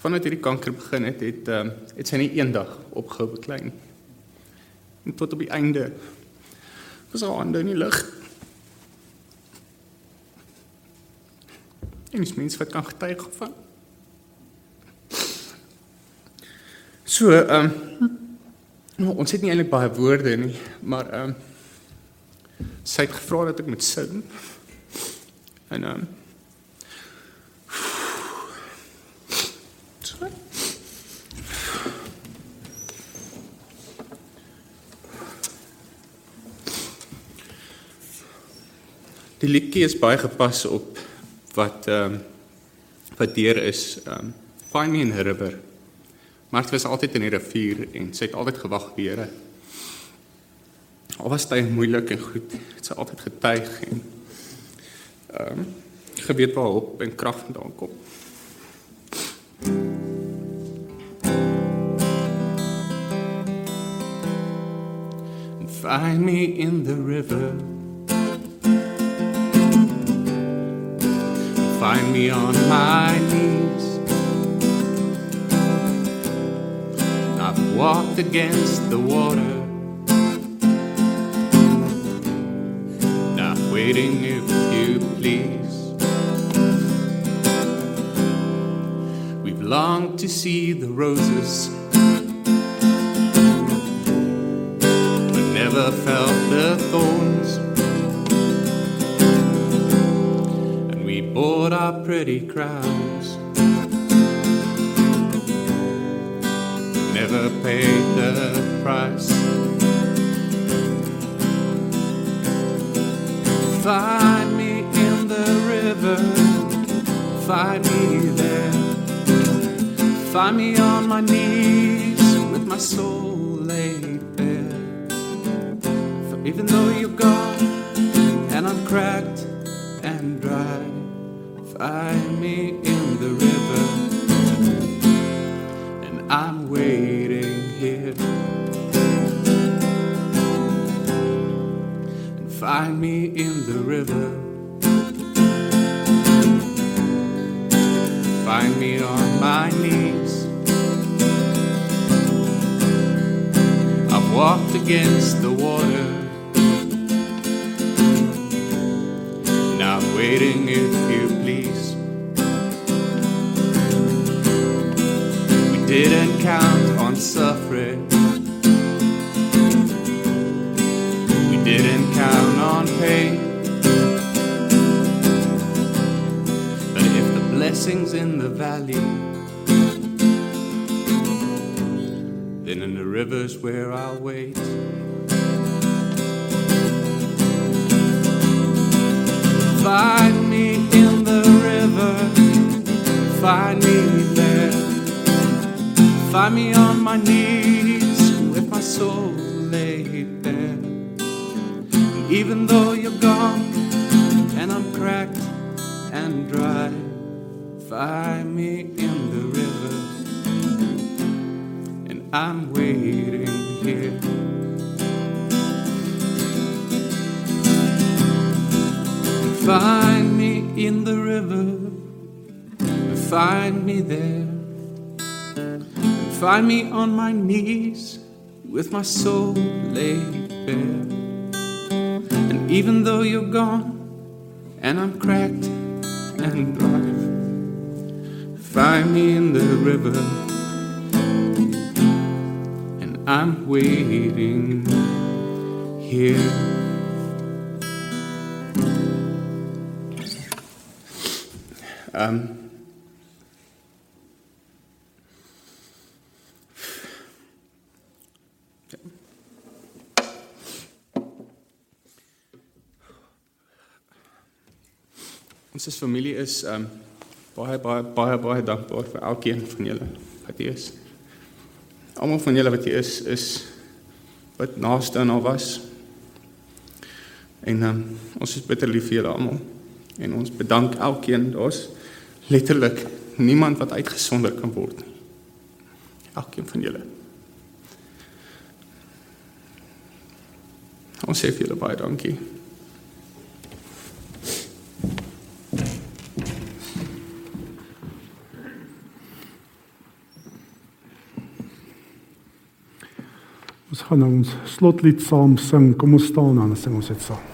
F: Vandat hierdie kanker begin het, het ehm um, het sy nie eendag opgehou beklei nie. En tot op die einde was haar hande in die lug. En dis mens wat kan getuig van. So, ehm um, ons het nie eintlik baie woorde nie, maar ehm um, sy het gevra dat ek moet sing. En ehm um, Die liedjie is baie gepas op wat ehm um, wat deur is ehm um, Find me in a river Maar dit was altyd in die rivier en sy het altyd gewag op die Here. Al was dit moeilik en goed, het sy altyd getuig en ehm um, geweet waar hulp en krag vandaan kom. And find me in the river. Find me on my knees. Walked against the water. Not waiting if you please. We've longed to see the roses. But never felt the thorns. And we bought our pretty crowns. Paid the price. Find me in the river. Find me there. Find me on my knees with my soul laid bare. For even though you're gone and I'm cracked and dry, find me in the river. And I'm waiting find me in the river. Find me on my knees. I've walked against the water. I'm waiting if you please. We didn't count blessings in the valley, then in the rivers where I'll wait. Find me in the river, find me there. Find me on my knees with my soul laid bare. Even though you're gone and I'm cracked and dry, find me in the river. And I'm waiting here. Find me in the river, find me there. Find me on my knees with my soul laid bare. And even though you're gone and I'm cracked and dry, find me in the river. And I'm waiting here. Um, Ons as familie is um baie baie baie baie dankbaar vir elkeen van julle wat hier is. Almal van julle wat hier is is wat naaste aan haar was. En um ons is bitter lief vir julle almal. En ons bedank elkeen. Daar's letterlik niemand wat uitgesonder kan word nie. Elkeen van julle. Ons sê vir julle baie dankie.
A: Gaan ons slotlied saam sing. Kom ons staan dan en sing ons dit saam.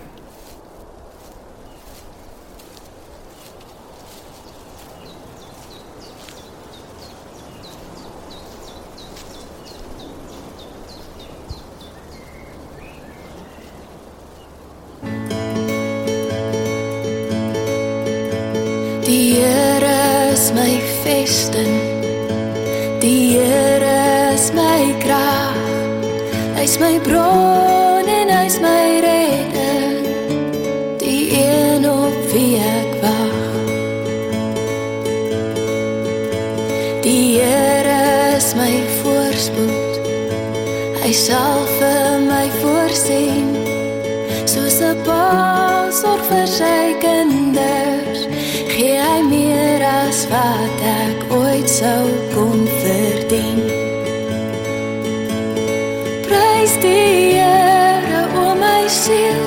G: wat ek ooit sou kon verdien. Prys die Here o my siel.